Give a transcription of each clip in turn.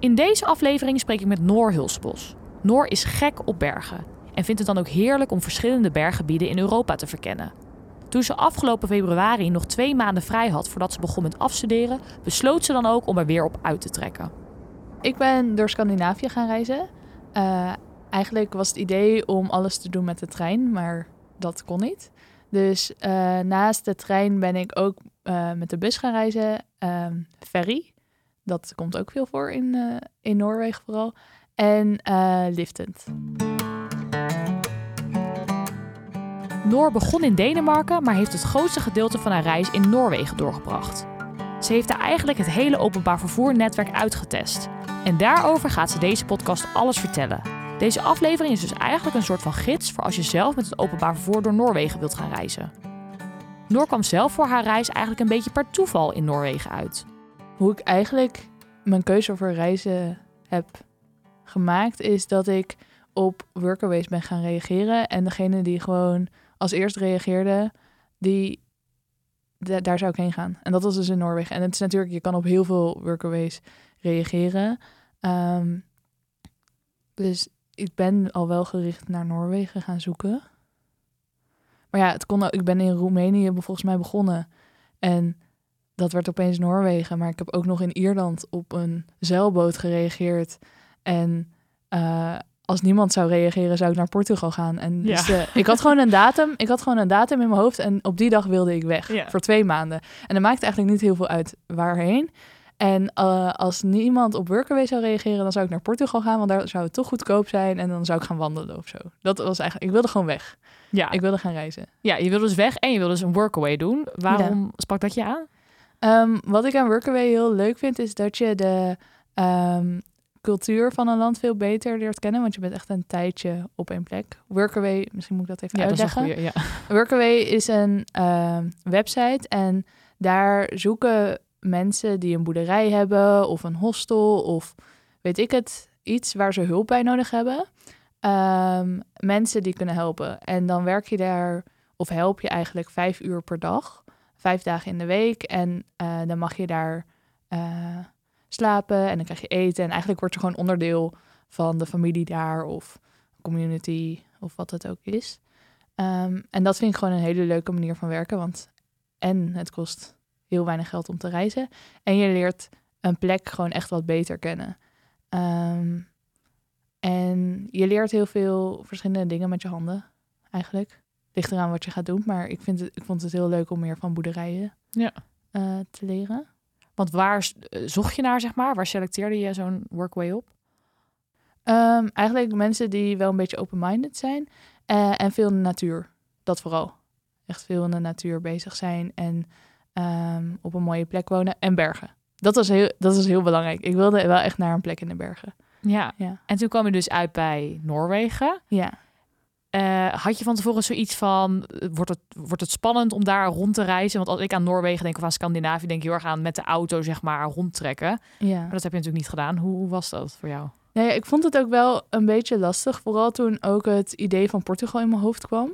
In deze aflevering spreek ik met Noor Hulsbos. Noor is gek op bergen en vindt het dan ook heerlijk om verschillende berggebieden in Europa te verkennen. Toen ze afgelopen februari nog twee maanden vrij had voordat ze begon met afstuderen, besloot ze dan ook om er weer op uit te trekken. Ik ben door Scandinavië gaan reizen. Uh, eigenlijk was het idee om alles te doen met de trein, maar dat kon niet. Dus uh, naast de trein ben ik ook uh, met de bus gaan reizen, ferry. Dat komt ook veel voor in, uh, in Noorwegen vooral. En uh, liftend. Noor begon in Denemarken, maar heeft het grootste gedeelte van haar reis in Noorwegen doorgebracht. Ze heeft daar eigenlijk het hele openbaar vervoernetwerk uitgetest. En daarover gaat ze deze podcast alles vertellen. Deze aflevering is dus eigenlijk een soort van gids voor als je zelf met het openbaar vervoer door Noorwegen wilt gaan reizen. Noor kwam zelf voor haar reis eigenlijk een beetje per toeval in Noorwegen uit hoe ik eigenlijk mijn keuze voor reizen heb gemaakt, is dat ik op Workaways ben gaan reageren. En degene die gewoon als eerst reageerde, die, daar zou ik heen gaan. En dat was dus in Noorwegen. En het is natuurlijk, je kan op heel veel Workaways reageren. Um, dus ik ben al wel gericht naar Noorwegen gaan zoeken. Maar ja, het kon, ik ben in Roemenië volgens mij begonnen. En dat werd opeens Noorwegen. Maar ik heb ook nog in Ierland op een zeilboot gereageerd. En uh, als niemand zou reageren, zou ik naar Portugal gaan. En dus, uh, ik had gewoon een datum. Ik had gewoon een datum in mijn hoofd. En op die dag wilde ik weg. Ja. Voor twee maanden. En dat maakte eigenlijk niet heel veel uit waarheen. En uh, als niemand op Workaway zou reageren, dan zou ik naar Portugal gaan, want daar zou het toch goedkoop zijn. En dan zou ik gaan wandelen of zo. Dat was eigenlijk, ik wilde gewoon weg. Ja. Ik wilde gaan reizen. Ja, je wilde dus weg en je wilde dus een Workaway doen. Waarom ja. sprak dat je aan? Um, wat ik aan Workaway heel leuk vind, is dat je de um, cultuur van een land veel beter leert kennen. Want je bent echt een tijdje op één plek. Workaway, misschien moet ik dat even ja, uitleggen. Dat is goeie, ja. Workaway is een uh, website en daar zoeken mensen die een boerderij hebben of een hostel of weet ik het, iets waar ze hulp bij nodig hebben. Um, mensen die kunnen helpen. En dan werk je daar of help je eigenlijk vijf uur per dag vijf dagen in de week. En uh, dan mag je daar uh, slapen en dan krijg je eten. En eigenlijk word je gewoon onderdeel van de familie daar of community of wat het ook is. Um, en dat vind ik gewoon een hele leuke manier van werken. Want en het kost heel weinig geld om te reizen. En je leert een plek gewoon echt wat beter kennen. Um, en je leert heel veel verschillende dingen met je handen, eigenlijk ligt eraan wat je gaat doen. Maar ik, vind het, ik vond het heel leuk om meer van boerderijen ja. Uh, te leren. Want waar eh, zocht je naar, zeg maar? Waar selecteerde je zo'n workway op? Um, eigenlijk mensen die wel een beetje open-minded zijn. Uh, en veel in de natuur. Dat vooral. Echt veel in de natuur bezig zijn. En um, op een mooie plek wonen. En bergen. Dat was, heel, dat was heel belangrijk. Ik wilde wel echt naar een plek in de bergen. Ja. ja. En toen kwam je dus uit bij Noorwegen. Ja. Uh, had je van tevoren zoiets van, eh, wordt het, wordt het spannend om daar rond te reizen? Want als ik aan Noorwegen denk of aan Scandinavië, denk ik heel erg aan met de auto zeg maar rondtrekken. Ja. Maar dat heb je natuurlijk niet gedaan. Hoe, hoe was dat voor jou? Ja, ja, ik vond het ook wel een beetje lastig. Vooral toen ook het idee van Portugal in mijn hoofd kwam.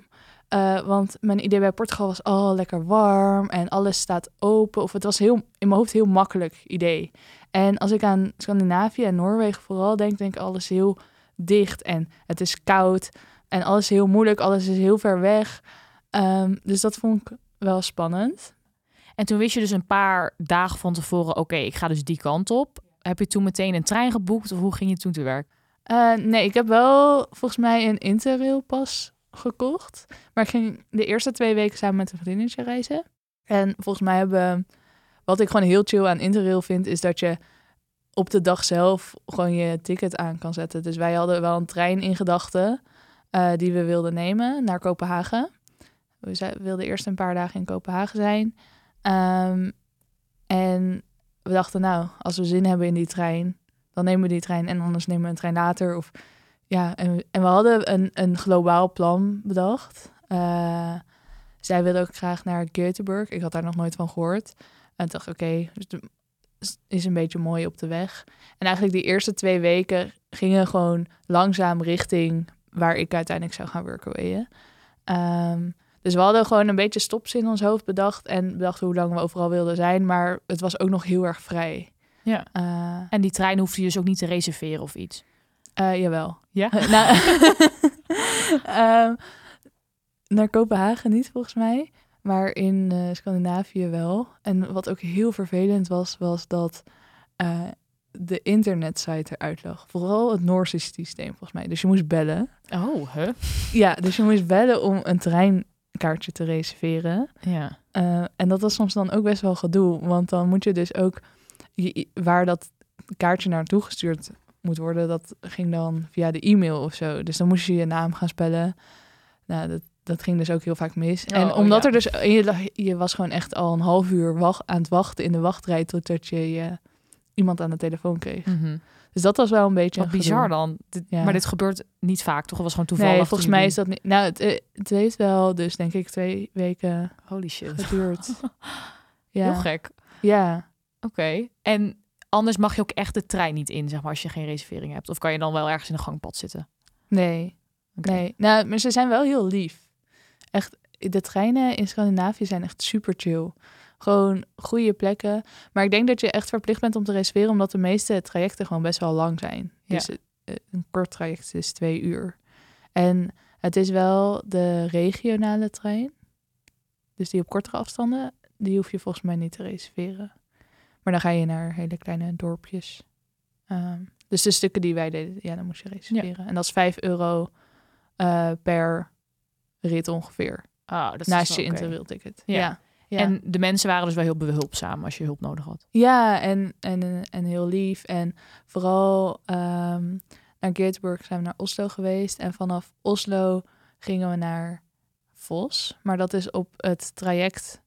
Uh, want mijn idee bij Portugal was, oh, lekker warm en alles staat open. Of het was heel, in mijn hoofd heel makkelijk idee. En als ik aan Scandinavië en Noorwegen vooral denk, denk ik alles heel dicht en het is koud. En alles is heel moeilijk, alles is heel ver weg. Um, dus dat vond ik wel spannend. En toen wist je dus een paar dagen van tevoren, oké, ik ga dus die kant op. Heb je toen meteen een trein geboekt of hoe ging je toen te werk? Uh, nee, ik heb wel volgens mij een interrailpas gekocht. Maar ik ging de eerste twee weken samen met een vriendinnetje reizen. En volgens mij hebben, wat ik gewoon heel chill aan interrail vind, is dat je op de dag zelf gewoon je ticket aan kan zetten. Dus wij hadden wel een trein in gedachten. Uh, die we wilden nemen naar Kopenhagen. We wilden eerst een paar dagen in Kopenhagen zijn. Um, en we dachten, nou, als we zin hebben in die trein, dan nemen we die trein en anders nemen we een trein later. Of, ja, en, we hadden een, een globaal plan bedacht. Uh, zij wilde ook graag naar Göteborg. Ik had daar nog nooit van gehoord. En dacht, oké, dus is een beetje mooi op de weg. En eigenlijk die eerste twee weken gingen gewoon langzaam richting waar ik uiteindelijk zou gaan workawayen. Um, dus we hadden gewoon een beetje stops in ons hoofd bedacht en bedachten hoe lang we overal wilden zijn. Maar het was ook nog heel erg vrij. Ja. Uh, en die trein hoefde je dus ook niet te reserveren of iets? Uh, jawel. Ja? nou, um, naar Kopenhagen niet volgens mij, maar in uh, Scandinavië wel. En wat ook heel vervelend was, was dat de internetsite eruit lag. Vooral het Noorse systeem volgens mij. Dus je moest bellen. Oh, hè? Ja, dus je moest bellen om een trein kaartje te reserveren. Ja. Uh, en dat was soms dan ook best wel gedoe, want dan moet je dus ook waar dat kaartje naartoe gestuurd moet worden, dat ging dan via de e-mail of zo. Dus dan moest je je naam gaan spellen. Nou, dat, dat ging dus ook heel vaak mis. Oh, en omdat er dus, je, je was gewoon echt al een half uur wacht, aan het wachten in de wachtrij totdat je, je iemand aan de telefoon kreeg. Mhm. Dus dat was wel een beetje. Wat bizar dan. Maar dit gebeurt niet vaak, toch? Het was gewoon toevallig. Nee, volgens mij is dat niet. Nou, het, eh, het heeft wel, dus denk ik, twee weken. Holy shit. Geduurd. ja. Heel gek. Ja. Oké. En anders mag je ook echt de trein niet in, zeg maar, als je geen reservering hebt. Of kan je dan wel ergens in een gangpad zitten? Nee. Nee. Nou, maar ze zijn wel heel lief. Echt, de treinen in Scandinavië zijn echt super chill. Gewoon goede plekken. Maar ik denk dat je echt verplicht bent om te reserveren, omdat de meeste trajecten gewoon best wel lang zijn. Ja. Dus eh, een kort traject is twee uur. En het is wel de regionale trein. Dus die op kortere afstanden, die hoef je volgens mij niet te reserveren. Maar dan ga je naar hele kleine dorpjes. Ehm, dus de stukken die wij deden, ja, dan moest je reserveren. En dat is 5 euro uh, per rit ongeveer. Ah, dat Naast is je okay. interrail-ticket. ja. En de mensen waren dus wel heel behulpzaam als je hulp nodig had. Ja, en, en, en heel lief. En vooral um, naar Göteborg zijn we naar Oslo geweest. En vanaf Oslo gingen we naar Vos. Maar dat is op het traject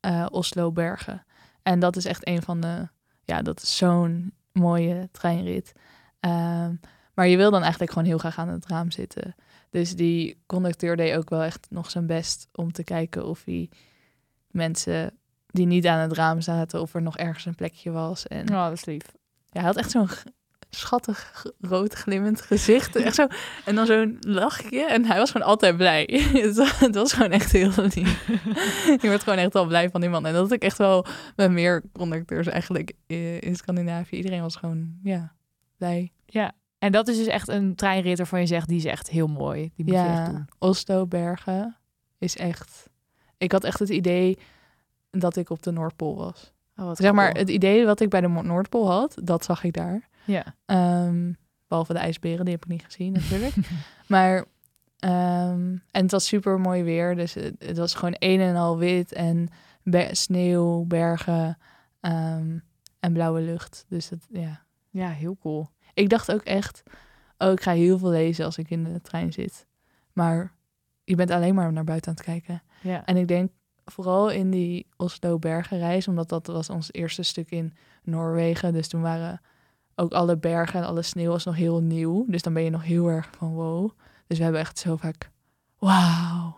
uh, Oslo-Bergen. En dat is echt een van de... Ja, dat is zo'n mooie treinrit. Um, maar je wil dan eigenlijk gewoon heel graag aan het raam zitten. Dus die conducteur deed ook wel echt nog zijn best om te kijken of hij mensen die niet aan het raam zaten of er nog ergens een plekje was. En oh, dat is lief. Ja, hij had echt zo'n schattig rood glimmend gezicht. Echt zo, en dan zo'n lachje. En hij was gewoon altijd blij. het was gewoon echt heel lief. Je wordt gewoon echt al blij van die man. En dat had ik echt wel met meer conducteurs eigenlijk in Scandinavië. Iedereen was gewoon, ja, blij. Ja, en dat is dus echt een treinrit waarvan je zegt, die is echt heel mooi. Die moet ja, je echt doen. Oslo Bergen is echt ik had echt het idee dat ik op de Noordpool was. Oh, zeg maar, het idee wat ik bij de Noordpool had, dat zag ik daar. Ja. Um, behalve de ijsberen, die heb ik niet gezien natuurlijk. maar, um, en het was super mooi weer. Dus het, was gewoon een en al wit en sneeuw, bergen um, en blauwe lucht. Dus dat, ja. Ja, heel cool. Ik dacht ook echt, oh, ik ga heel veel lezen als ik in de trein zit. Maar je bent alleen maar naar buiten aan het kijken. Ja. En ik denk vooral in die Oslo-bergenreis, omdat dat was ons eerste stuk in Noorwegen. Dus toen waren ook alle bergen en alle sneeuw was nog heel nieuw. Dus dan ben je nog heel erg van wow. Dus we hebben echt zo vaak, wauw,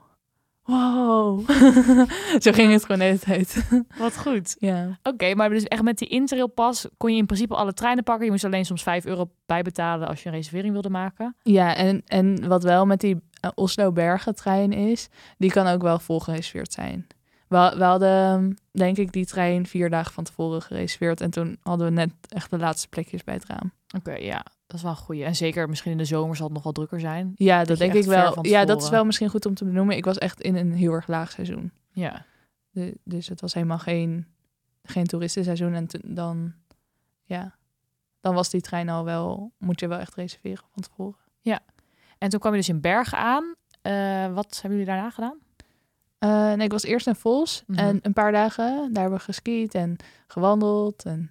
wow. zo ging het gewoon de hele tijd. Wat goed. Ja. Oké, maar dus echt met die Interrail-pas kon je in principe alle treinen pakken. Je moest alleen soms 5 euro bijbetalen als je een reservering wilde maken. Ja, en, en wat wel met die Oslo-Bergen-trein is, die kan ook wel volgereserveerd zijn. We, we hadden, denk ik, die trein vier dagen van tevoren gereserveerd. En toen hadden we net echt de laatste plekjes bij het raam. Oké, ja. Dat is wel een goeie. En zeker misschien in de zomer zal het nog wel drukker zijn. Ja, dat, denk ik wel. Ja, dat is wel misschien goed om te benoemen. Ik was echt in een heel erg laag seizoen. Ja. De, dus het was helemaal geen, geen toeristenseizoen. En dan, ja, dan was die trein al wel, moet je wel echt reserveren van tevoren. Ja. En toen kwam je dus in Bergen aan. Uh, wat hebben jullie daarna gedaan? Uh, nee, ik was eerst in Vos mm en een paar dagen daar hebben we geskiet en gewandeld en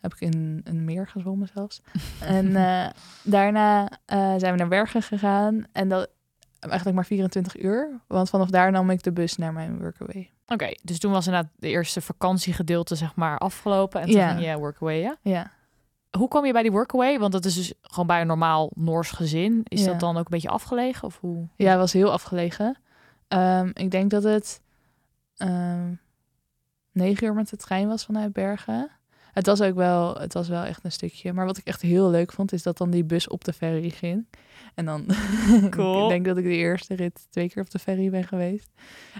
heb ik in een meer gezwommen zelfs. en uh, daarna zijn we naar Bergen gegaan en dat eigenlijk maar 24 uur. Want vanaf daar nam ik de bus naar mijn workaway. Oké, dus toen was inderdaad de eerste vakantiegedeelte zeg maar afgelopen. En toen ging je workaway, ja? Ja. Hoe kwam je bij die workaway? Want dat is dus gewoon bij een normaal Noors gezin. Is dat dan ook een beetje afgelegen? Of hoe? Ja, het was heel afgelegen. Um, ik denk dat het um, negen uur met de trein was vanuit Bergen. Het was ook wel, het was wel echt een stukje. Maar wat ik echt heel leuk vond, is dat dan die bus op de ferry ging. En dan, cool. ik denk dat ik de eerste rit twee keer op de ferry ben geweest.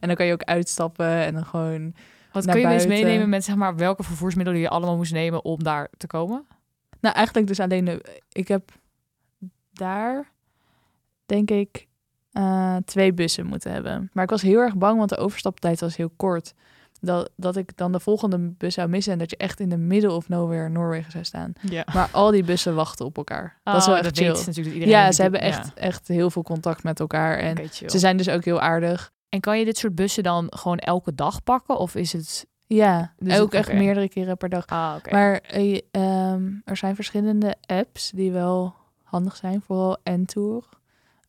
En dan kan je ook uitstappen en dan gewoon. Wat kun je eens meenemen met zeg maar welke vervoersmiddelen je allemaal moest nemen om daar te komen? Nou, eigenlijk dus alleen de. Ik heb daar, denk ik, uh, twee bussen moeten hebben. Maar ik was heel erg bang, want de overstaptijd was heel kort dat, dat ik dan de volgende bus zou missen en dat je echt in de middle of nowhere Noorwegen zou staan. Ja. Maar al die bussen wachten op elkaar. dat is wel oh, echt chill. natuurlijk iedereen. Ja, ze hebben echt, echt heel veel contact met elkaar en ze zijn dus ook heel aardig. En kan je dit soort bussen dan gewoon elke dag pakken of is het... Ja, dus ook echt meerdere keren per dag. Ah, Maar uh, um, er zijn verschillende apps die wel handig zijn, vooral Entour.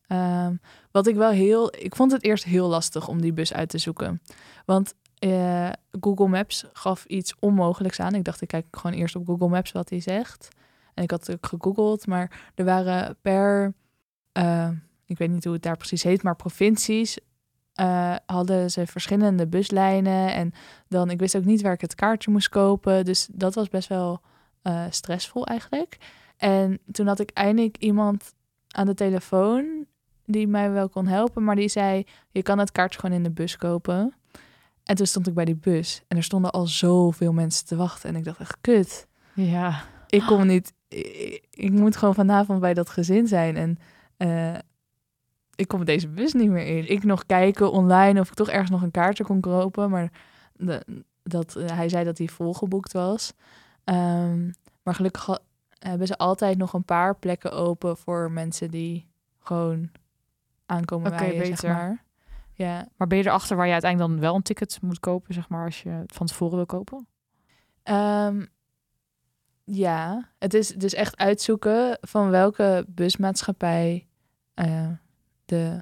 Um, wat ik wel heel... Ik vond het eerst heel lastig om die bus uit te zoeken. Want uh, Google Maps gaf iets onmogelijks aan. Ik dacht, ik kijk gewoon eerst op Google Maps wat hij zegt. En ik had ook gegoogeld, maar er waren per, uh, ik weet niet hoe het daar precies heet, maar provincies uh, hadden ze verschillende buslijnen. En dan, ik wist ook niet waar ik het kaartje moest kopen. Dus dat was best wel stressvol eigenlijk. En toen had ik eindelijk iemand aan de telefoon die mij wel kon helpen, maar die zei: Je kan het kaartje gewoon in de bus kopen. En toen stond ik bij die bus en er stonden al zoveel mensen te wachten. En ik dacht echt, kut. Ja. Ik kom niet, ik, moet gewoon vanavond bij dat gezin zijn. En uh, ik kom deze bus niet meer in. Ik nog kijken online of ik toch ergens nog een kaartje kon kopen. Maar de, dat, hij zei dat hij volgeboekt was. Um, maar gelukkig hebben ze altijd nog een paar plekken open voor mensen die gewoon aankomen okay, bij zeg maar. Ja. Maar ben je erachter waar je uiteindelijk dan wel een ticket moet kopen, zeg maar, als je het van tevoren wil kopen? Um, ja, het is dus echt uitzoeken van welke busmaatschappij uh, de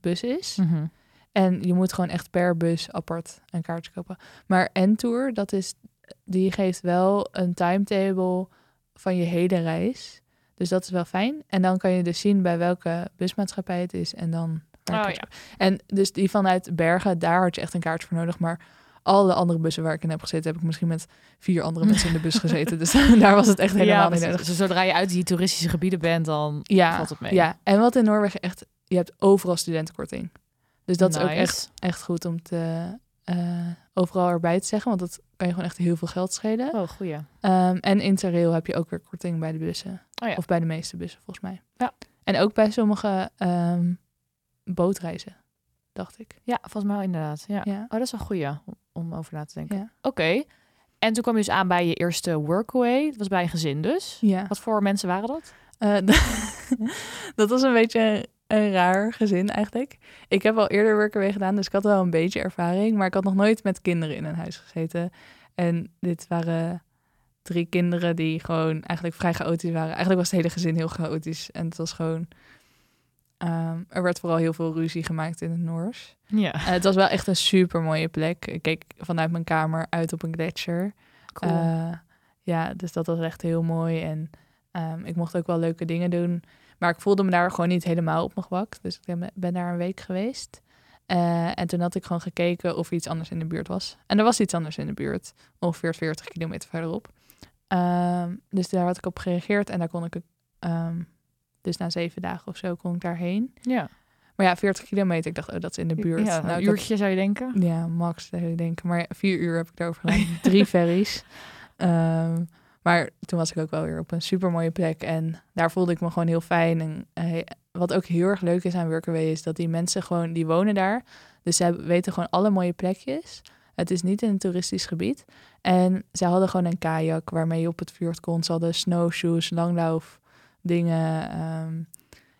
bus is. Mhm. En je moet gewoon echt per bus apart een kaartje kopen. Maar Entour, dat is, die geeft wel een timetable van je hele reis. Dus dat is wel fijn. En dan kan je dus zien bij welke busmaatschappij het is. En dan Oh, ja. En dus die vanuit Bergen, daar had je echt een kaartje voor nodig. Maar alle andere bussen waar ik in heb gezeten, heb ik misschien met vier andere mensen in de bus gezeten. Dus daar was het echt helemaal niet nodig. Dus zodra je uit die toeristische gebieden bent, dan ja, valt het mee. Ja, en wat in Noorwegen echt, je hebt overal studentenkorting. Dus dat is ook echt, echt goed om te uh, overal erbij te zeggen, want dat kan je gewoon echt heel veel geld schelen. Oh, goeie. Um, en Interrail heb je ook weer korting bij de bussen. Oh, ja. Of bij de meeste bussen, volgens mij. Ja. En ook bij sommige um, bootreizen, dacht ik. Ja, volgens mij wel inderdaad. Ja. Oh, dat is een goede om, over na te denken. Oké. En toen kwam je dus aan bij je eerste workaway. Dat was bij een gezin dus. Ja. Wat voor mensen waren dat? Uh, dat was een beetje een raar gezin eigenlijk. Ik heb al eerder workaway gedaan, dus ik had wel een beetje ervaring. Maar ik had nog nooit met kinderen in een huis gezeten. En dit waren drie kinderen die gewoon eigenlijk vrij chaotisch waren. Eigenlijk was het hele gezin heel chaotisch. En het was gewoon Ehm, er werd vooral heel veel ruzie gemaakt in het Noors. Ja. Uh, het was wel echt een super mooie plek. Ik keek vanuit mijn kamer uit op een gletsjer. Cool. Uh, ja, dus dat was echt heel mooi. En um, ik mocht ook wel leuke dingen doen. Maar ik voelde me daar gewoon niet helemaal op mijn gemak. Dus ik ben daar een week geweest. Uh, en toen had ik gewoon gekeken of iets anders in de buurt was. En er was iets anders in de buurt, ongeveer 40 kilometer verderop. Um, dus daar had ik op gereageerd en daar kon ik um, dus na zeven dagen of zo kon ik daarheen. Ja. Maar ja, 40 kilometer. Ik dacht, oh, dat is in de buurt. Ja, nou, een uurtje zou je denken? Ja, max zou je denken. Maar vier uur heb ik daarover gedaan. Drie ferries. Um, maar toen was ik ook wel weer op een super mooie plek. En daar voelde ik me gewoon heel fijn. En uh, wat ook heel erg leuk is aan Workaway is dat die mensen gewoon, die wonen daar. Dus ze weten gewoon alle mooie plekjes. Het is niet in een toeristisch gebied. En ze hadden gewoon een kajak waarmee je op het vuur kon. Ze hadden snowshoes, langlauf dingen. Ehm,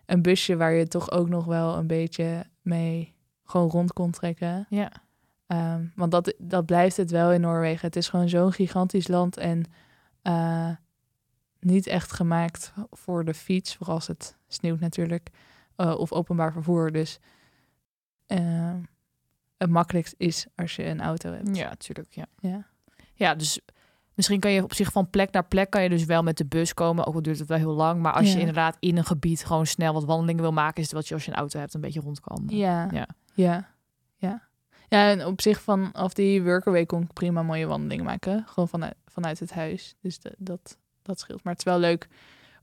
een busje waar je toch ook nog wel een beetje mee gewoon rond kon trekken. Ja. Ehm, want dat, dat blijft het wel in Noorwegen. Het is gewoon zo'n gigantisch land en uh, niet echt gemaakt voor de fiets, vooral als het sneeuwt natuurlijk. of openbaar vervoer. Dus het makkelijkst is als je een auto hebt. Ja, natuurlijk. Ja. Ja. ja, dus misschien kan je op zich van plek naar plek kan je dus wel met de bus komen. Ook al duurt het wel heel lang. Maar als je inderdaad in een gebied gewoon snel wat wandelingen wil maken, is het wat je als je een auto hebt een beetje rond kan. Ja. Ja. Ja. Ja. En op zich vanaf die workaway kon ik prima mooie wandelingen maken. Gewoon vanuit, vanuit het huis. Dus dat, dat scheelt. Maar het is wel leuk,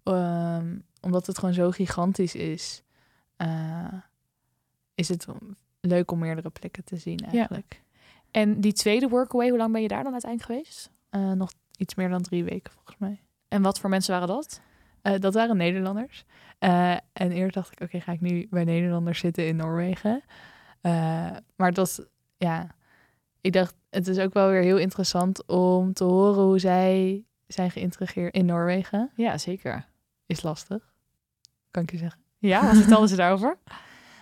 um, omdat het gewoon zo gigantisch is, uh, is het leuk om meerdere plekken te zien eigenlijk. Ja. En die tweede workaway, hoe lang ben je daar dan uiteindelijk geweest? Uh, nog iets meer dan drie weken volgens mij. En wat voor mensen waren dat? Uh, dat waren Nederlanders. Uh, en eerst dacht ik, oké, ga ik nu bij Nederlanders zitten in Noorwegen? maar het was, ja, ik dacht, het is ook wel weer heel interessant om te horen hoe zij zijn geïntegreerd in Noorwegen. Ja, zeker. Is lastig, kan ik je zeggen. Ja, wat vertelden ze daarover?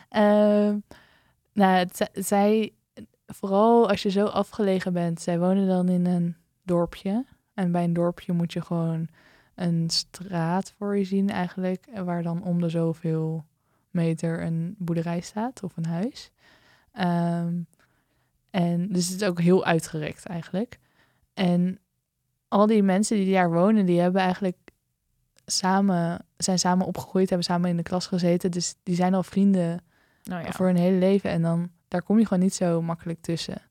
Ehm, nou, zij, vooral als je zo afgelegen bent, zij wonen dan in een dorpje. En bij een dorpje moet je gewoon een straat voor je zien eigenlijk, waar dan om de zoveel meter een boerderij staat of een huis. Ehm, en dus het is ook heel uitgerekt eigenlijk. En al die mensen die daar wonen, die hebben eigenlijk samen, zijn samen opgegroeid, hebben samen in de klas gezeten. Dus die zijn al vrienden nou ja. voor hun hele leven. En dan, daar kom je gewoon niet zo makkelijk tussen.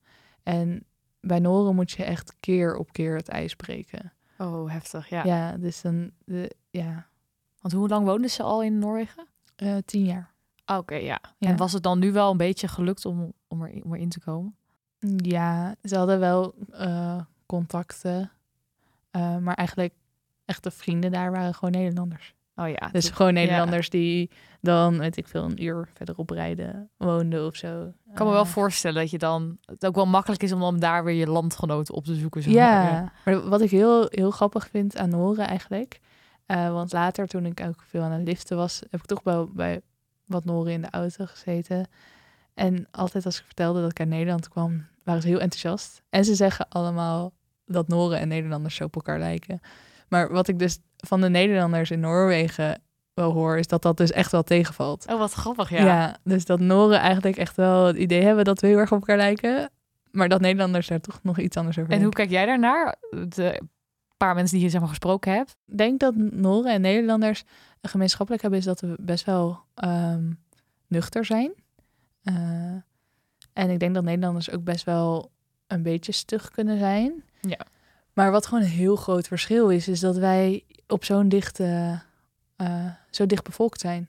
En bij Noren moet je echt keer op keer het ijs breken. Oh, heftig, ja. Ja, dus dan, de, ja. Want hoe lang woonden ze al in Noorwegen? Uh, tien jaar. Ah, oké, ja. En was het dan nu wel een beetje gelukt om, om, er, om erin te komen? Ja, ze hadden wel uh, contacten. Uh, maar eigenlijk echte vrienden daar waren gewoon Nederlanders. Oh ja. Dus gewoon Nederlanders die dan, weet ik veel, een uur verderop rijden woonden of zo. Ik kan me wel eh. voorstellen dat je dan het ook wel makkelijk is om dan daar weer je landgenoten op te zoeken. Zo. Ja, maar wat ik heel, heel grappig vind aan horen eigenlijk. Uh, want later, toen ik ook veel aan het liften was, heb ik toch wel bij wat Noren in de auto gezeten. En altijd als ik vertelde dat ik uit Nederland kwam, waren ze heel enthousiast. En ze zeggen allemaal dat Noren en Nederlanders zo op elkaar lijken. Maar wat ik dus van de Nederlanders in Noorwegen wel hoor, is dat dat dus echt wel tegenvalt. Oh, wat grappig, ja. Ja, dus dat Noren eigenlijk echt wel het idee hebben dat we heel erg op elkaar lijken. Maar dat Nederlanders daar toch nog iets anders over En hoe kijk jij daarnaar? De paar mensen die je zeg maar gesproken hebt. Ik denk dat Noren en Nederlanders een gemeenschappelijk hebben is dat we best wel um, nuchter zijn. Uh, en ik denk dat Nederlanders ook best wel een beetje stug kunnen zijn. Ja. Maar wat gewoon een heel groot verschil is, is dat wij op zo'n dichte, uh, zo dicht bevolkt zijn.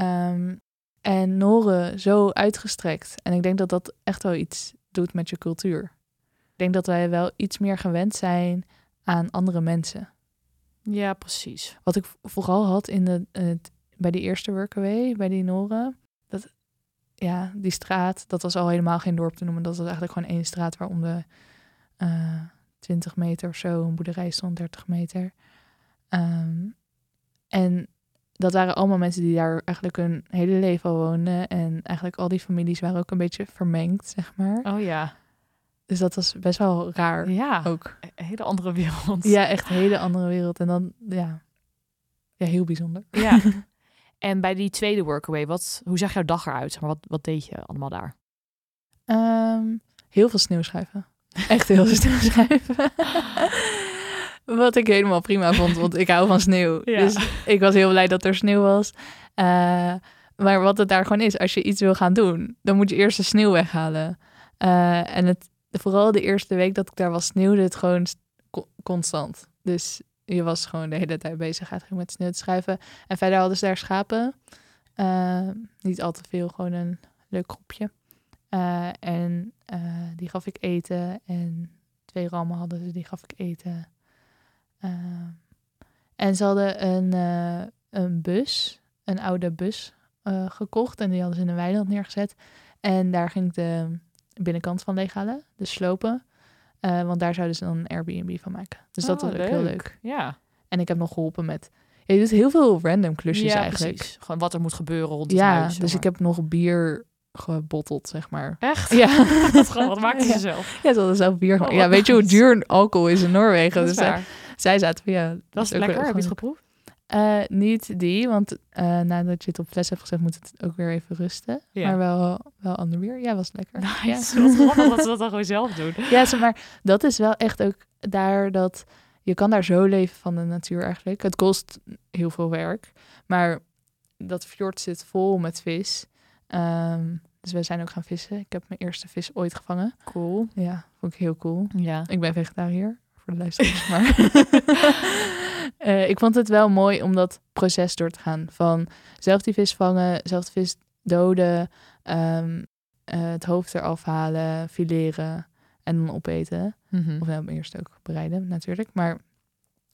Um, en Noren zo uitgestrekt. En ik denk dat dat echt wel iets doet met je cultuur. Ik denk dat wij wel iets meer gewend zijn aan andere mensen. Ja, precies. Wat ik vooral had in de, het, bij die eerste workaway, bij die Noren, ja, die straat, dat was al helemaal geen dorp te noemen. Dat was eigenlijk gewoon één straat waar om de uh, 20 meter of zo een boerderij stond, 30 meter. Um, en dat waren allemaal mensen die daar eigenlijk hun hele leven al woonden. En eigenlijk al die families waren ook een beetje vermengd, zeg maar. Oh ja. Dus dat was best wel raar. Ja, ook. Een hele andere wereld. Ja, echt een hele andere wereld. En dan, ja, ja heel bijzonder. Ja. en bij die tweede workaway, wat, hoe zag jouw dag eruit? Maar wat, wat deed je allemaal daar? Um, heel veel sneeuwschuiven. Echt heel veel sneeuwschuiven. Wat ik helemaal prima vond, want ik hou van sneeuw. Dus ik was heel blij dat er sneeuw was. Uh, maar wat het daar gewoon is, als je iets wil gaan doen, dan moet je eerst de sneeuw weghalen. Uh, en het, vooral de eerste week dat ik daar was, sneeuwde het gewoon constant. Dus je was gewoon de hele tijd bezig eigenlijk met sneeuw te schuiven. En verder hadden ze daar schapen. Uh, niet al te veel, gewoon een leuk groepje. en die gaf ik eten. En twee rammen hadden ze, die gaf ik eten. Ehm, en ze hadden een, uh, een bus, een oude bus gekocht. En die hadden ze in een weiland neergezet. En daar ging ik de binnenkant van leeghalen, de slopen. Uh, want daar zouden ze dan een Airbnb van maken. Dus dat was ook heel leuk. Ja. En ik heb nog geholpen met... Ja, je doet heel veel random klusjes ja, eigenlijk. Precies. Gewoon wat er moet gebeuren rond het ja, dus ik heb nog bier gebotteld, zeg maar. Echt? Ja. dat wat maakte ze zelf? Ja, ze hadden zelf bier. Oh, ja, weet je hoe duur alcohol is in Noorwegen? Dus zij, zij zaten ja... Dat is lekker, heb je het geproefd? Uh, niet die, want uh, nadat je het op fles hebt gezet, moet het ook weer even rusten. Ja. Maar wel, wel ander weer. Ja, was lekker. Nice. Ja. Wat dat ze dat dan gewoon zelf doen. Ja, maar dat is wel echt ook daar dat... Je kan daar zo leven van de natuur eigenlijk. Het kost heel veel werk. Maar dat fjord zit vol met vis. Um, dus we zijn ook gaan vissen. Ik heb mijn eerste vis ooit gevangen. Cool. Ja, vond ik heel cool. Ja. Ik ben vegetariër, voor de luisteraars. maar uh, ik vond het wel mooi om dat proces door te gaan. Van zelf die vis vangen, zelf de vis doden, um, uh, het hoofd eraf halen, fileren en dan opeten. Mm -hmm. Of wel eerst ook bereiden natuurlijk. Maar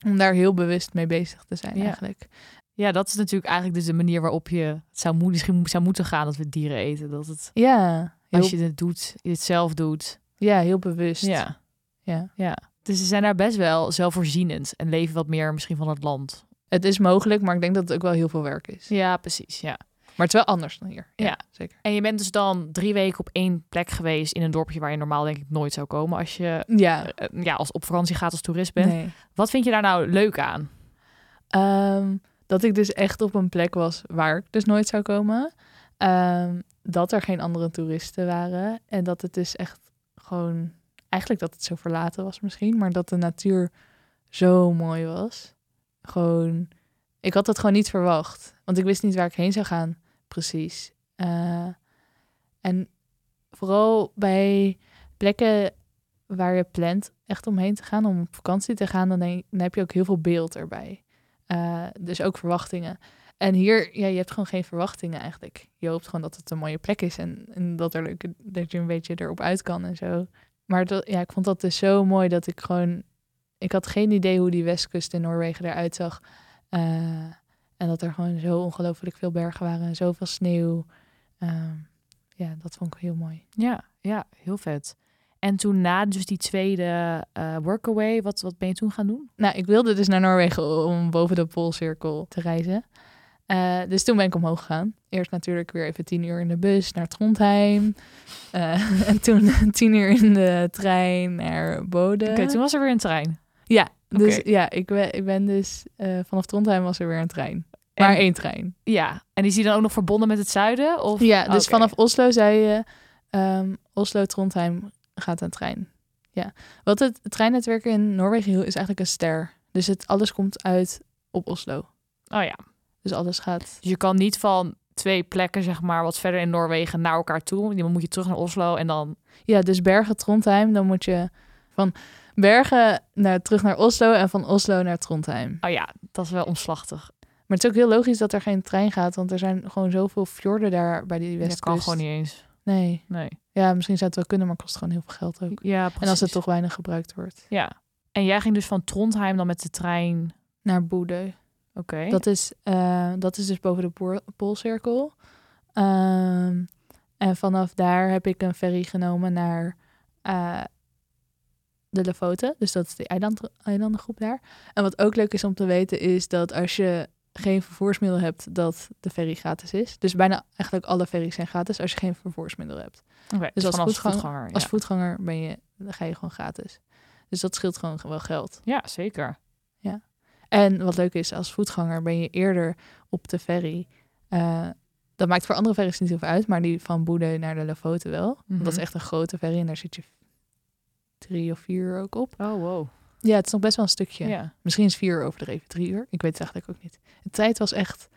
om daar heel bewust mee bezig te zijn ja. eigenlijk. Ja, dat is natuurlijk eigenlijk dus de manier waarop je zou, mo misschien zou moeten gaan dat we dieren eten. Dat het, ja, als je het doet, je het zelf doet. Ja, heel bewust. Ja. Ja. ja. Dus ze zijn daar best wel zelfvoorzienend en leven wat meer misschien van het land. Het is mogelijk, maar ik denk dat het ook wel heel veel werk is. Ja, precies. Ja. Maar het is wel anders dan hier. Ja, zeker. En je bent dus dan drie weken op één plek geweest in een dorpje waar je normaal denk ik nooit zou komen als je ja. Ja, als op vakantie gaat als toerist bent. Nee. Wat vind je daar nou leuk aan? Um, dat ik dus echt op een plek was waar ik dus nooit zou komen. Um, dat er geen andere toeristen waren. En dat het dus echt gewoon... Eigenlijk dat het zo verlaten was misschien. Maar dat de natuur zo mooi was. Gewoon... Ik had het gewoon niet verwacht. Want ik wist niet waar ik heen zou gaan. Precies. Uh, en vooral bij plekken waar je plant echt omheen te gaan, om op vakantie te gaan, dan, heb je ook heel veel beeld erbij. Uh, dus ook verwachtingen. En hier, ja, je hebt gewoon geen verwachtingen eigenlijk. Je hoopt gewoon dat het een mooie plek is en, en dat, er dat je een beetje erop uit kan en zo. Maar dat, ja, ik vond dat dus zo mooi dat ik gewoon... Ik had geen idee hoe die westkust in Noorwegen eruit zag. Uh, en dat er gewoon zo ongelooflijk veel bergen waren en zoveel sneeuw. Uh, ja, dat vond ik heel mooi. Ja, ja, heel vet. En toen na dus die tweede uh, workaway, wat, wat ben je toen gaan doen? Nou, ik wilde dus naar Noorwegen om boven de Poolcirkel te reizen. Uh, dus toen ben ik omhoog gegaan. Eerst natuurlijk weer even tien uur in de bus naar Trondheim. Uh, en toen tien uur in de trein naar Bode. Oké, toen was er weer een trein? Ja, dus okay. ja, ik ben, ik ben dus vanaf Trondheim was er weer een trein. En, maar één trein. Ja, en is die dan ook nog verbonden met het zuiden? Of? Ja, dus okay. vanaf Oslo zei je um, Oslo, Trondheim, gaat een trein. Ja. Wat het treinnetwerk in Noorwegen is eigenlijk een ster. Dus het, alles komt uit op Oslo. Oh ja. Dus alles gaat... Dus je kan niet van twee plekken, zeg maar, wat verder in Noorwegen naar elkaar toe. Dan moet je terug naar Oslo en dan... Ja, dus Bergen, Trondheim, dan moet je van Bergen naar, terug naar Oslo en van Oslo naar Trondheim. Oh ja, dat is wel omslachtig. Maar het is ook heel logisch dat er geen trein gaat, want er zijn gewoon zoveel fjorden daar bij die westkust. Dat kan gewoon niet eens. Nee. Nee. Ja, misschien zou het wel kunnen, maar kost gewoon heel veel geld ook. Ja, precies. En als het toch weinig gebruikt wordt. Ja. En jij ging dus van Trondheim dan met de trein... Naar Boede. Oké. Okay. Dat, is, uh, dat is dus boven de pool Poolcirkel. Um, en vanaf daar heb ik een ferry genomen naar uh, de Lofoten. Dus dat is de eiland, eilandengroep daar. En wat ook leuk is om te weten is dat als je geen vervoersmiddel hebt, dat de ferry gratis is. Dus bijna eigenlijk alle ferries zijn gratis als je geen vervoersmiddel hebt. Okay, dus, dus als, voetganger, voetganger, als voetganger ben je, dan ga je gewoon gratis. Dus dat scheelt gewoon wel geld. Ja, zeker. Ja. En wat leuk is, als voetganger ben je eerder op de ferry. Uh, dat maakt voor andere ferries niet zoveel uit, maar die van Boede naar de Lofoten wel. Mm -hmm. Dat is echt een grote ferry en daar zit je drie of vier uur ook op. Oh, wow. Ja, het is nog best wel een stukje. Ja. Misschien is vier uur overdreven, drie uur. Ik weet het eigenlijk ook niet. De tijd was echt...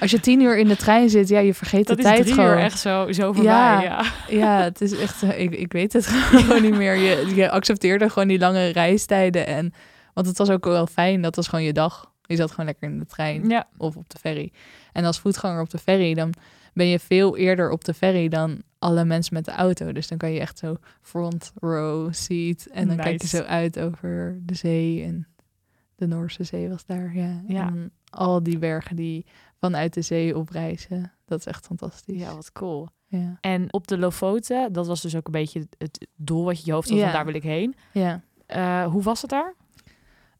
Als je tien uur in de trein zit, ja, je vergeet dat de tijd gewoon. Dat is echt zo, zo voorbij, ja, ja. Ja, het is echt... Ik, ik weet het gewoon niet meer. Je, je accepteerde gewoon die lange reistijden. En, want het was ook wel fijn, dat was gewoon je dag. Je zat gewoon lekker in de trein ja. of op de ferry. En als voetganger op de ferry, dan ben je veel eerder op de ferry dan alle mensen met de auto. Dus dan kan je echt zo front row seat. En dan nice. kijk je zo uit over de zee. En de Noorse zee was daar, ja. ja. En al die bergen die vanuit de zee oprijzen. Dat is echt fantastisch. Ja, wat cool. Ja. En op de Lofoten, dat was dus ook een beetje het doel wat je je hoofd had, Ja. van daar wil ik heen. Ja, Uh, hoe was het daar?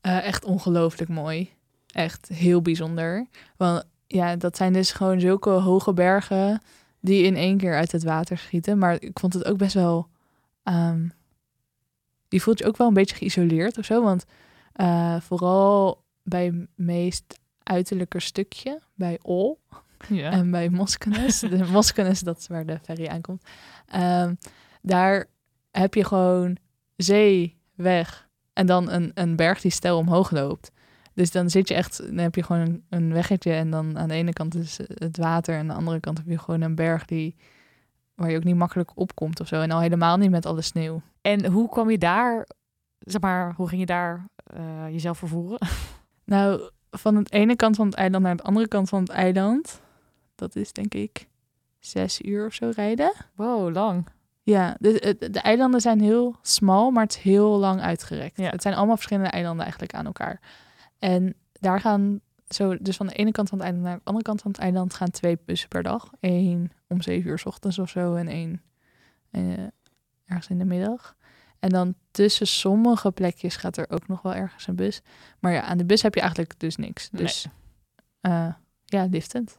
Eh, echt ongelooflijk mooi. Echt heel bijzonder. Want ja, dat zijn dus gewoon zulke hoge bergen die in één keer uit het water schieten. Maar ik vond het ook best wel... ehm, je voelt je ook wel een beetje geïsoleerd of zo. Want eh, vooral bij meest uiterlijker stukje bij Ol. Ja. En bij Moskenes, de Moskenes, dat is waar de ferry aankomt. Um, daar heb je gewoon zee, weg en dan een, een berg die stel omhoog loopt. Dus dan zit je echt, dan heb je gewoon een, een weggetje en dan aan de ene kant is het water en aan de andere kant heb je gewoon een berg die waar je ook niet makkelijk opkomt of zo. En al helemaal niet met alle sneeuw. En hoe kwam je daar, zeg maar, hoe ging je daar uh, jezelf vervoeren? Nou, van de ene kant van het eiland naar de andere kant van het eiland, dat is denk ik zes uur of zo rijden. Wow, lang. Ja, de, de, eilanden zijn heel smal, maar het is heel lang uitgerekt. Ja. Het zijn allemaal verschillende eilanden eigenlijk aan elkaar. En daar gaan zo, dus van de ene kant van het eiland naar de andere kant van het eiland gaan twee bussen per dag. Eén om zeven uur s ochtends of zo en één uh, ergens in de middag. En dan tussen sommige plekjes gaat er ook nog wel ergens een bus. Maar ja, aan de bus heb je eigenlijk dus niks. Dus uh, ja, liftend.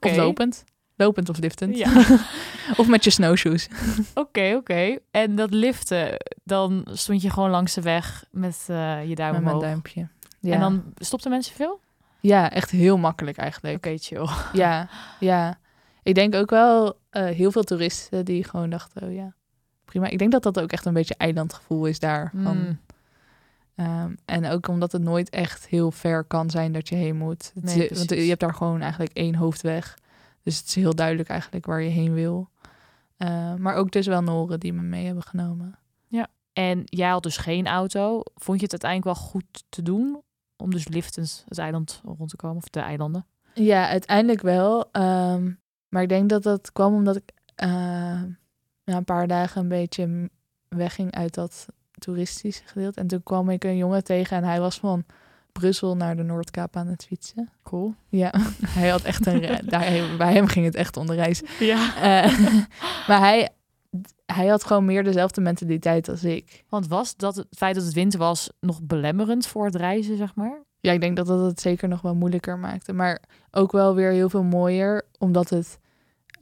Of lopend. Lopend of liftend. Ja. of met je snowshoes. Oké, oké. En dat liften, dan stond je gewoon langs de weg met uh, je duim met omhoog. mijn duimpje. Ja. En dan stopten mensen veel? Ja, echt heel makkelijk eigenlijk. Oké, chill. Ja, ja. Ik denk ook wel uh, heel veel toeristen die gewoon dachten, oh ja, prima. Ik denk dat dat ook echt een beetje eilandgevoel is daar. Van, mm. um, en ook omdat het nooit echt heel ver kan zijn dat je heen moet. Nee, want je hebt daar gewoon eigenlijk één hoofdweg. Dus het is heel duidelijk eigenlijk waar je heen wil. Uh, maar ook dus wel Noren die me mee hebben genomen. Ja, en jij had dus geen auto. Vond je het uiteindelijk wel goed te doen? om dus liftens het eiland rond te komen, of de eilanden? Ja, uiteindelijk wel. Ehm, maar ik denk dat dat kwam omdat ik uh, na een paar dagen een beetje wegging uit dat toeristische gedeelte. En toen kwam ik een jongen tegen en hij was van Brussel naar de Noordkaap aan het fietsen. Cool. Ja, hij had echt een... daar, bij hem ging het echt om de reis. Ja. Uh, maar hij, hij had gewoon meer dezelfde mentaliteit als ik. Want was dat het feit dat het winter was nog belemmerend voor het reizen, zeg maar? Ja, ik denk dat dat het zeker nog wel moeilijker maakte. Maar ook wel weer heel veel mooier, omdat het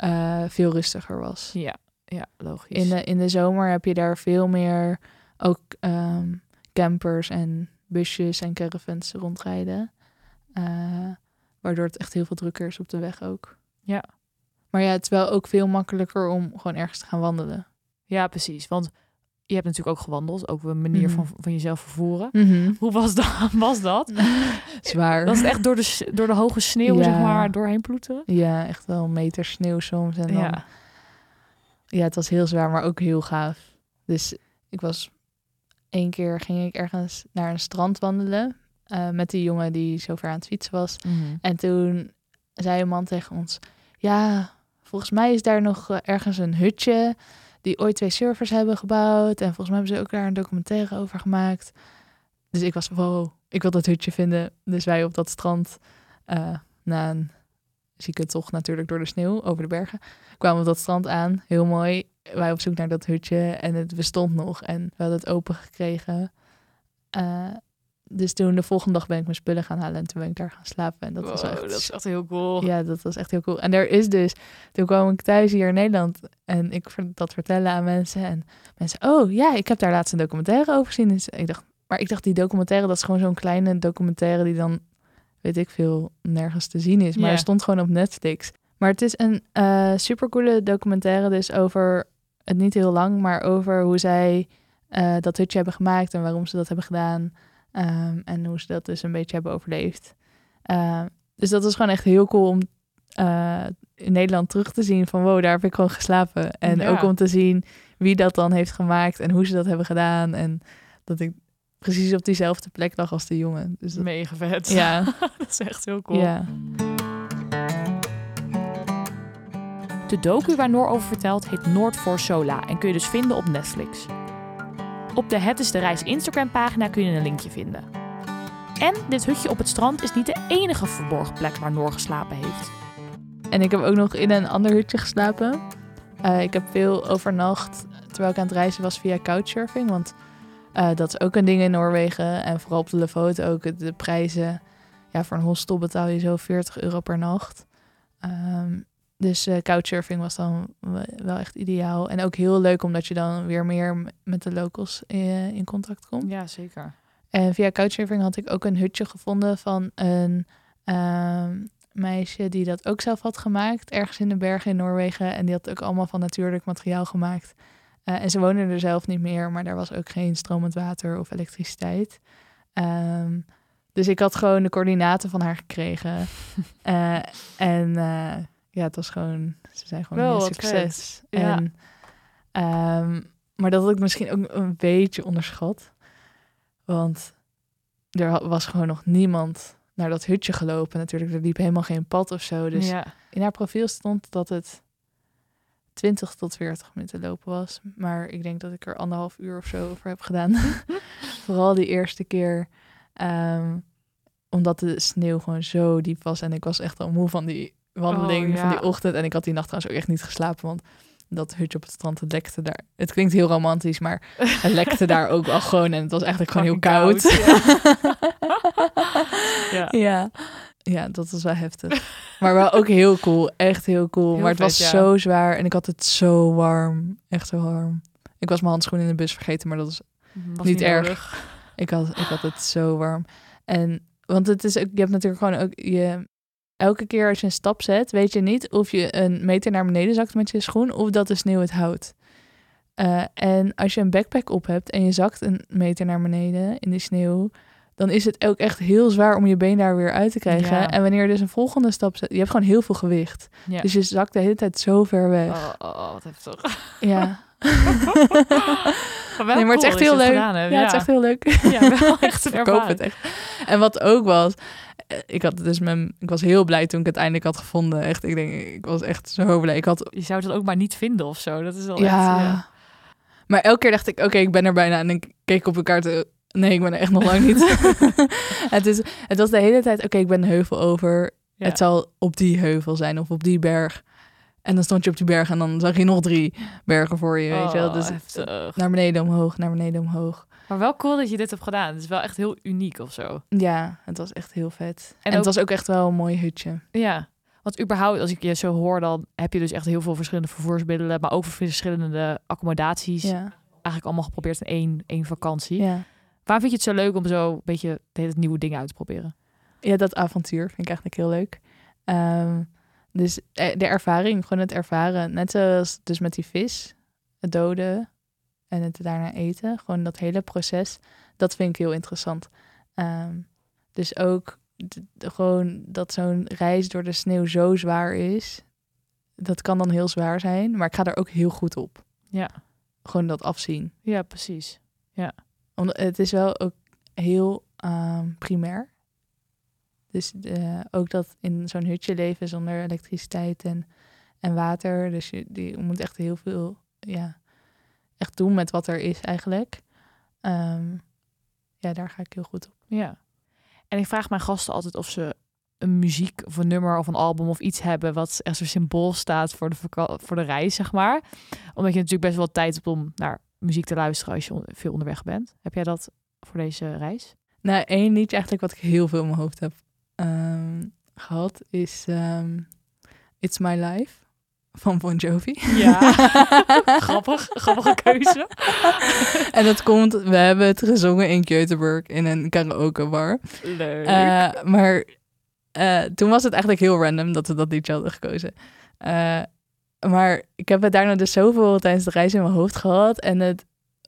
uh, veel rustiger was. Ja, ja logisch. In de, in de zomer heb je daar veel meer ook um, campers en busjes en caravans rondrijden. Uh, waardoor het echt heel veel drukker is op de weg ook. Ja. Maar ja, het is wel ook veel makkelijker om gewoon ergens te gaan wandelen. Ja, precies. Want je hebt natuurlijk ook gewandeld, ook een manier van, mhm. van jezelf vervoeren. Mhm. Hoe was dat? Was dat? Zwaar. Was het echt door de, door de hoge sneeuw, zeg maar, doorheen ploeteren? Ja, echt wel een meter sneeuw soms. En dan, ja. ja, het was heel zwaar, maar ook heel gaaf. Dus ik was... één keer ging ik ergens naar een strand wandelen... Uh, met die jongen die zo ver aan het fietsen was. Mhm. En toen zei een man tegen ons... Ja, volgens mij is daar nog eh, ergens een hutje die ooit twee servers hebben gebouwd. En volgens mij hebben ze ook daar een documentaire over gemaakt. Dus ik was, wow, ik wil dat hutje vinden. Dus wij op dat strand, uh, na een zieke tocht natuurlijk door de sneeuw over de bergen, kwamen op dat strand aan. Heel mooi. Wij op zoek naar dat hutje en het bestond nog. En we hadden het open gekregen. Uh, dus toen de volgende dag ben ik mijn spullen gaan halen en toen ben ik daar gaan slapen. En dat was echt... dat is echt heel cool. Ja, dat was echt heel cool. En er is dus, toen kwam ik thuis hier in Nederland en ik dat vertellen aan mensen. En mensen, oh ja, ik heb daar laatst een documentaire over gezien. Dus ik dacht, maar ik dacht die documentaire, dat is gewoon zo'n kleine documentaire die dan, weet ik veel, nergens te zien is. Maar yeah. hij stond gewoon op Netflix. Maar het is een uh, supercoole documentaire dus over, het niet heel lang, maar over hoe zij uh, dat hutje hebben gemaakt en waarom ze dat hebben gedaan. Um, en hoe ze dat dus een beetje hebben overleefd. Uh, dus dat was gewoon echt heel cool om uh, in Nederland terug te zien van wow, daar heb ik gewoon geslapen. En ja. ook om te zien wie dat dan heeft gemaakt en hoe ze dat hebben gedaan. En dat ik precies op diezelfde plek lag als de jongen. Dus dat... Mega vet. Ja. dat is echt heel cool. Ja. De docu waar Noor over vertelt heet Noord voor Sola en kun je dus vinden op Netflix. Op de Het is de Reis Instagram pagina kun je een linkje vinden. En dit hutje op het strand is niet de enige verborgen plek waar Noor geslapen heeft. En ik heb ook nog in een ander hutje geslapen. Uh, ik heb veel overnacht terwijl ik aan het reizen was via couchsurfing. Want uh, dat is ook een ding in Noorwegen. En vooral op de Lofoten ook de prijzen. Ja, voor een hostel betaal je zo 40 euro per nacht. Um, dus uh, couchsurfing was dan wel echt ideaal. En ook heel leuk omdat je dan weer meer met de locals in, eh, in contact komt. Ja, zeker. En via couchsurfing had ik ook een hutje gevonden van een ehm, meisje die dat ook zelf had gemaakt, ergens in de bergen in Noorwegen. En die had ook allemaal van natuurlijk materiaal gemaakt. Uh, en ze woonde er zelf niet meer, maar daar was ook geen stromend water of elektriciteit. Um, dus ik had gewoon de coördinaten van haar gekregen. en ja, het was gewoon, ze zijn gewoon een succes. Ja. En, um, maar dat had ik misschien ook een beetje onderschat. Want er was gewoon nog niemand naar dat hutje gelopen. Natuurlijk, er liep helemaal geen pad of zo. Dus ja. in haar profiel stond dat het 20 tot 40 minuten lopen was. Maar ik denk dat ik er anderhalf uur of zo over heb gedaan. Vooral die eerste keer. Um, omdat de sneeuw gewoon zo diep was. En ik was echt al moe van die wandeling oh, van die ochtend. En ik had die nacht trouwens ook echt niet geslapen. Want dat hutje op het strand, het lekte daar. Het klinkt heel romantisch, maar het lekte daar ook wel gewoon. En het was eigenlijk gewoon heel koud. ja. ja. ja. dat was wel heftig. Maar wel ook heel cool. Echt heel cool. maar het was zo zwaar en ik had het zo warm. Echt zo warm. Ik was mijn handschoenen in de bus vergeten, maar dat was, niet, erg. Ik had, ik had het zo warm. En want het is, je hebt natuurlijk gewoon ook je elke keer als je een stap zet, weet je niet of je een meter naar beneden zakt met je schoen of dat de sneeuw het houdt. Uh, en als je een backpack op hebt en je zakt een meter naar beneden in de sneeuw, dan is het ook echt heel zwaar om je been daar weer uit te krijgen. En wanneer je dus een volgende stap zet, je hebt gewoon heel veel gewicht. Ja. Dus je zakt de hele tijd zo ver weg. Oh, oh, oh wat heftig. Ja. nee, maar het is echt heel leuk. Ja, ja, het is echt heel leuk. Ja, wel echt verkoop het echt. En wat ook was, eh, ik had dus mijn, ik was heel blij toen ik het eindelijk had gevonden. Echt, ik denk, ik was echt zo blij. Ik had, je zou het ook maar niet vinden of zo. Dat is al ja. Echt, ja. Maar elke keer dacht ik, oké, ik ben er bijna. En ik keek op de kaart. Eh, nee, ik ben er echt nog lang niet. het, is, het was de hele tijd, oké, ik ben een heuvel over. Het zal op die heuvel zijn of op die berg. En dan stond je op die berg en dan zag je nog drie bergen voor je, weet je wel. Oh, dus naar beneden omhoog, naar beneden omhoog. Maar wel cool dat je dit hebt gedaan. Het is wel echt heel uniek of zo. Ja, het was echt heel vet. En, het was ook echt wel een mooi hutje. Ja, want überhaupt, als ik je zo hoor, dan heb je dus echt heel veel verschillende vervoersmiddelen, maar ook verschillende accommodaties. Ja. Eigenlijk allemaal geprobeerd in één, één vakantie. Ja. Waar vind je het zo leuk om zo een beetje de nieuwe dingen uit te proberen? Ja, dat avontuur vind ik eigenlijk heel leuk. Ehm, dus eh, de ervaring, gewoon het ervaren. Net zoals dus met die vis, het doden en het daarna eten. Gewoon dat hele proces, dat vind ik heel interessant. Ehm, dus ook gewoon dat zo'n reis door de sneeuw zo zwaar is. Dat kan dan heel zwaar zijn, maar ik ga er ook heel goed op. Ja. Gewoon dat afzien. Ja, precies. Ja. Omdat het is wel ook heel um, primair. Dus uh, ook dat in zo'n hutje leven zonder elektriciteit en, en water. Dus je, die, moet echt heel veel ja, echt doen met wat er is eigenlijk. Um, ja, daar ga ik heel goed op. Ja. En ik vraag mijn gasten altijd of ze een muziek of een nummer of een album of iets hebben wat echt zo'n symbool staat voor de, voor de reis, zeg maar. Omdat je natuurlijk best wel tijd hebt om naar muziek te luisteren als je veel onderweg bent. Heb jij dat voor deze reis? Nou, één liedje eigenlijk wat ik heel veel in mijn hoofd heb um, gehad is um, It's My Life van Bon Jovi. Ja, grappig, grappige keuze. en dat komt, we hebben het gezongen in Göteborg in een karaoke bar. Leuk. Uh, maar uh, toen was het eigenlijk heel random dat we dat liedje hadden gekozen. Uh, maar ik heb het daarna dus zoveel tijdens de reis in mijn hoofd gehad. En het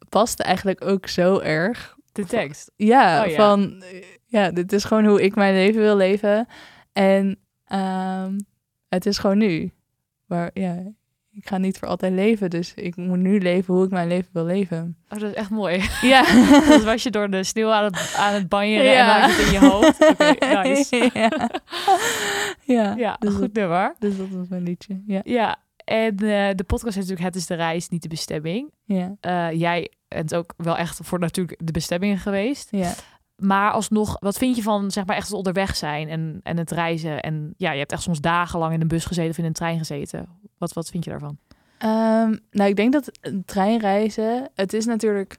paste eigenlijk ook zo erg. De tekst? Ja, oh, ja. van ja, dit is gewoon hoe ik mijn leven wil leven. En um, het is gewoon nu. Maar ja, ik ga niet voor altijd leven. Dus ik moet nu leven hoe ik mijn leven wil leven. Oh, dat is echt mooi. Ja. dat was je door de sneeuw aan het, aan het banjeren ja. en het in je hoofd. Okay, nice. ja. ja, ja dus goed nummer. Dus dat was mijn liedje. Ja. ja. En uh, de podcast is natuurlijk Het is de reis, niet de bestemming. Ja. Uh, jij bent ook wel echt voor natuurlijk de bestemming geweest. Ja. Maar alsnog, wat vind je van zeg maar echt het onderweg zijn en, en het reizen? En ja, je hebt echt soms dagenlang in een bus gezeten of in een trein gezeten. Wat, wat vind je daarvan? Um, nou, ik denk dat treinreizen, het is natuurlijk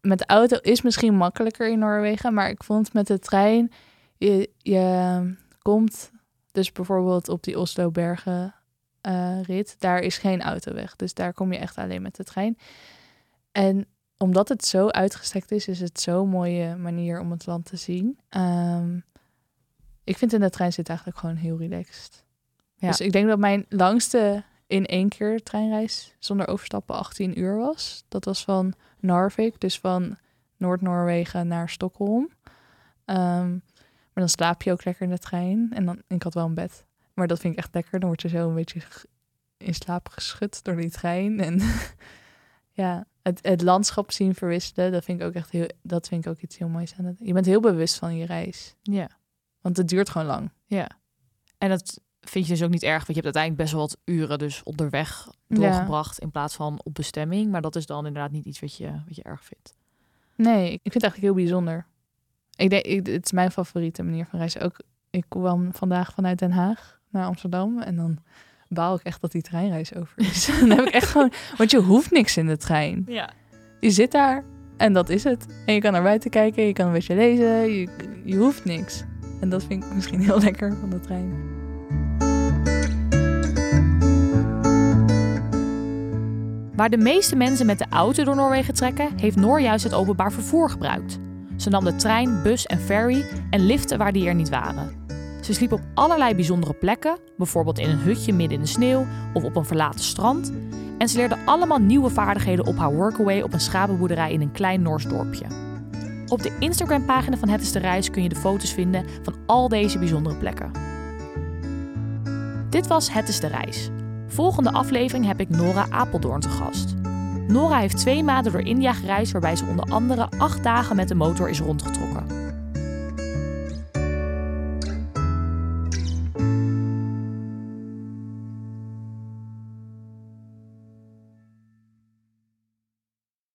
met de auto is misschien makkelijker in Noorwegen, maar ik vond met de trein, je, je komt dus bijvoorbeeld op die Oslo-bergen uh, rit, daar is geen autoweg. Dus daar kom je echt alleen met de trein. En omdat het zo uitgestrekt is, is het zo'n mooie manier om het land te zien. Um, ik vind in de trein zitten eigenlijk gewoon heel relaxed. Ja. Dus ik denk dat mijn langste in één keer treinreis zonder overstappen 18 uur was. Dat was van Narvik, dus van Noord-Noorwegen naar Stockholm. Ehm, maar dan slaap je ook lekker in de trein. En dan, ik had wel een bed. Maar dat vind ik echt lekker. Dan word je zo een beetje in slaap geschud door die trein. En ja, het, het landschap zien verwisselen, dat vind ik ook echt heel, dat vind ik ook iets heel moois aan het. Je bent heel bewust van je reis. Ja. Want het duurt gewoon lang. Ja. En dat vind je dus ook niet erg, want je hebt uiteindelijk best wel wat uren dus onderweg doorgebracht in plaats van op bestemming. Maar dat is dan inderdaad niet iets wat je, wat je erg vindt. Nee, ik vind het eigenlijk heel bijzonder. Ik denk, ik, het is mijn favoriete manier van reizen. Ook, ik kwam vandaag vanuit Den Haag naar Amsterdam en dan baal ik echt dat die treinreis over is. dan heb ik echt gewoon, want je hoeft niks in de trein. Ja. Je zit daar en dat is het. En je kan naar buiten kijken, je kan een beetje lezen, je, je hoeft niks. En dat vind ik misschien heel lekker van de trein. Waar de meeste mensen met de auto door Noorwegen trekken, heeft Noor juist het openbaar vervoer gebruikt. Ze nam de trein, bus en ferry en liften waar die er niet waren. Ze sliep op allerlei bijzondere plekken, bijvoorbeeld in een hutje midden in de sneeuw of op een verlaten strand. En ze leerde allemaal nieuwe vaardigheden op haar workaway op een schapenboerderij in een klein Noors dorpje. Op de Instagram-pagina van Het is de Reis kun je de foto's vinden van al deze bijzondere plekken. Dit was Het is de Reis. Volgende aflevering heb ik Nora Apeldoorn te gast. Nora heeft twee maanden door India gereisd waarbij ze onder andere acht dagen met de motor is rondgetrokken.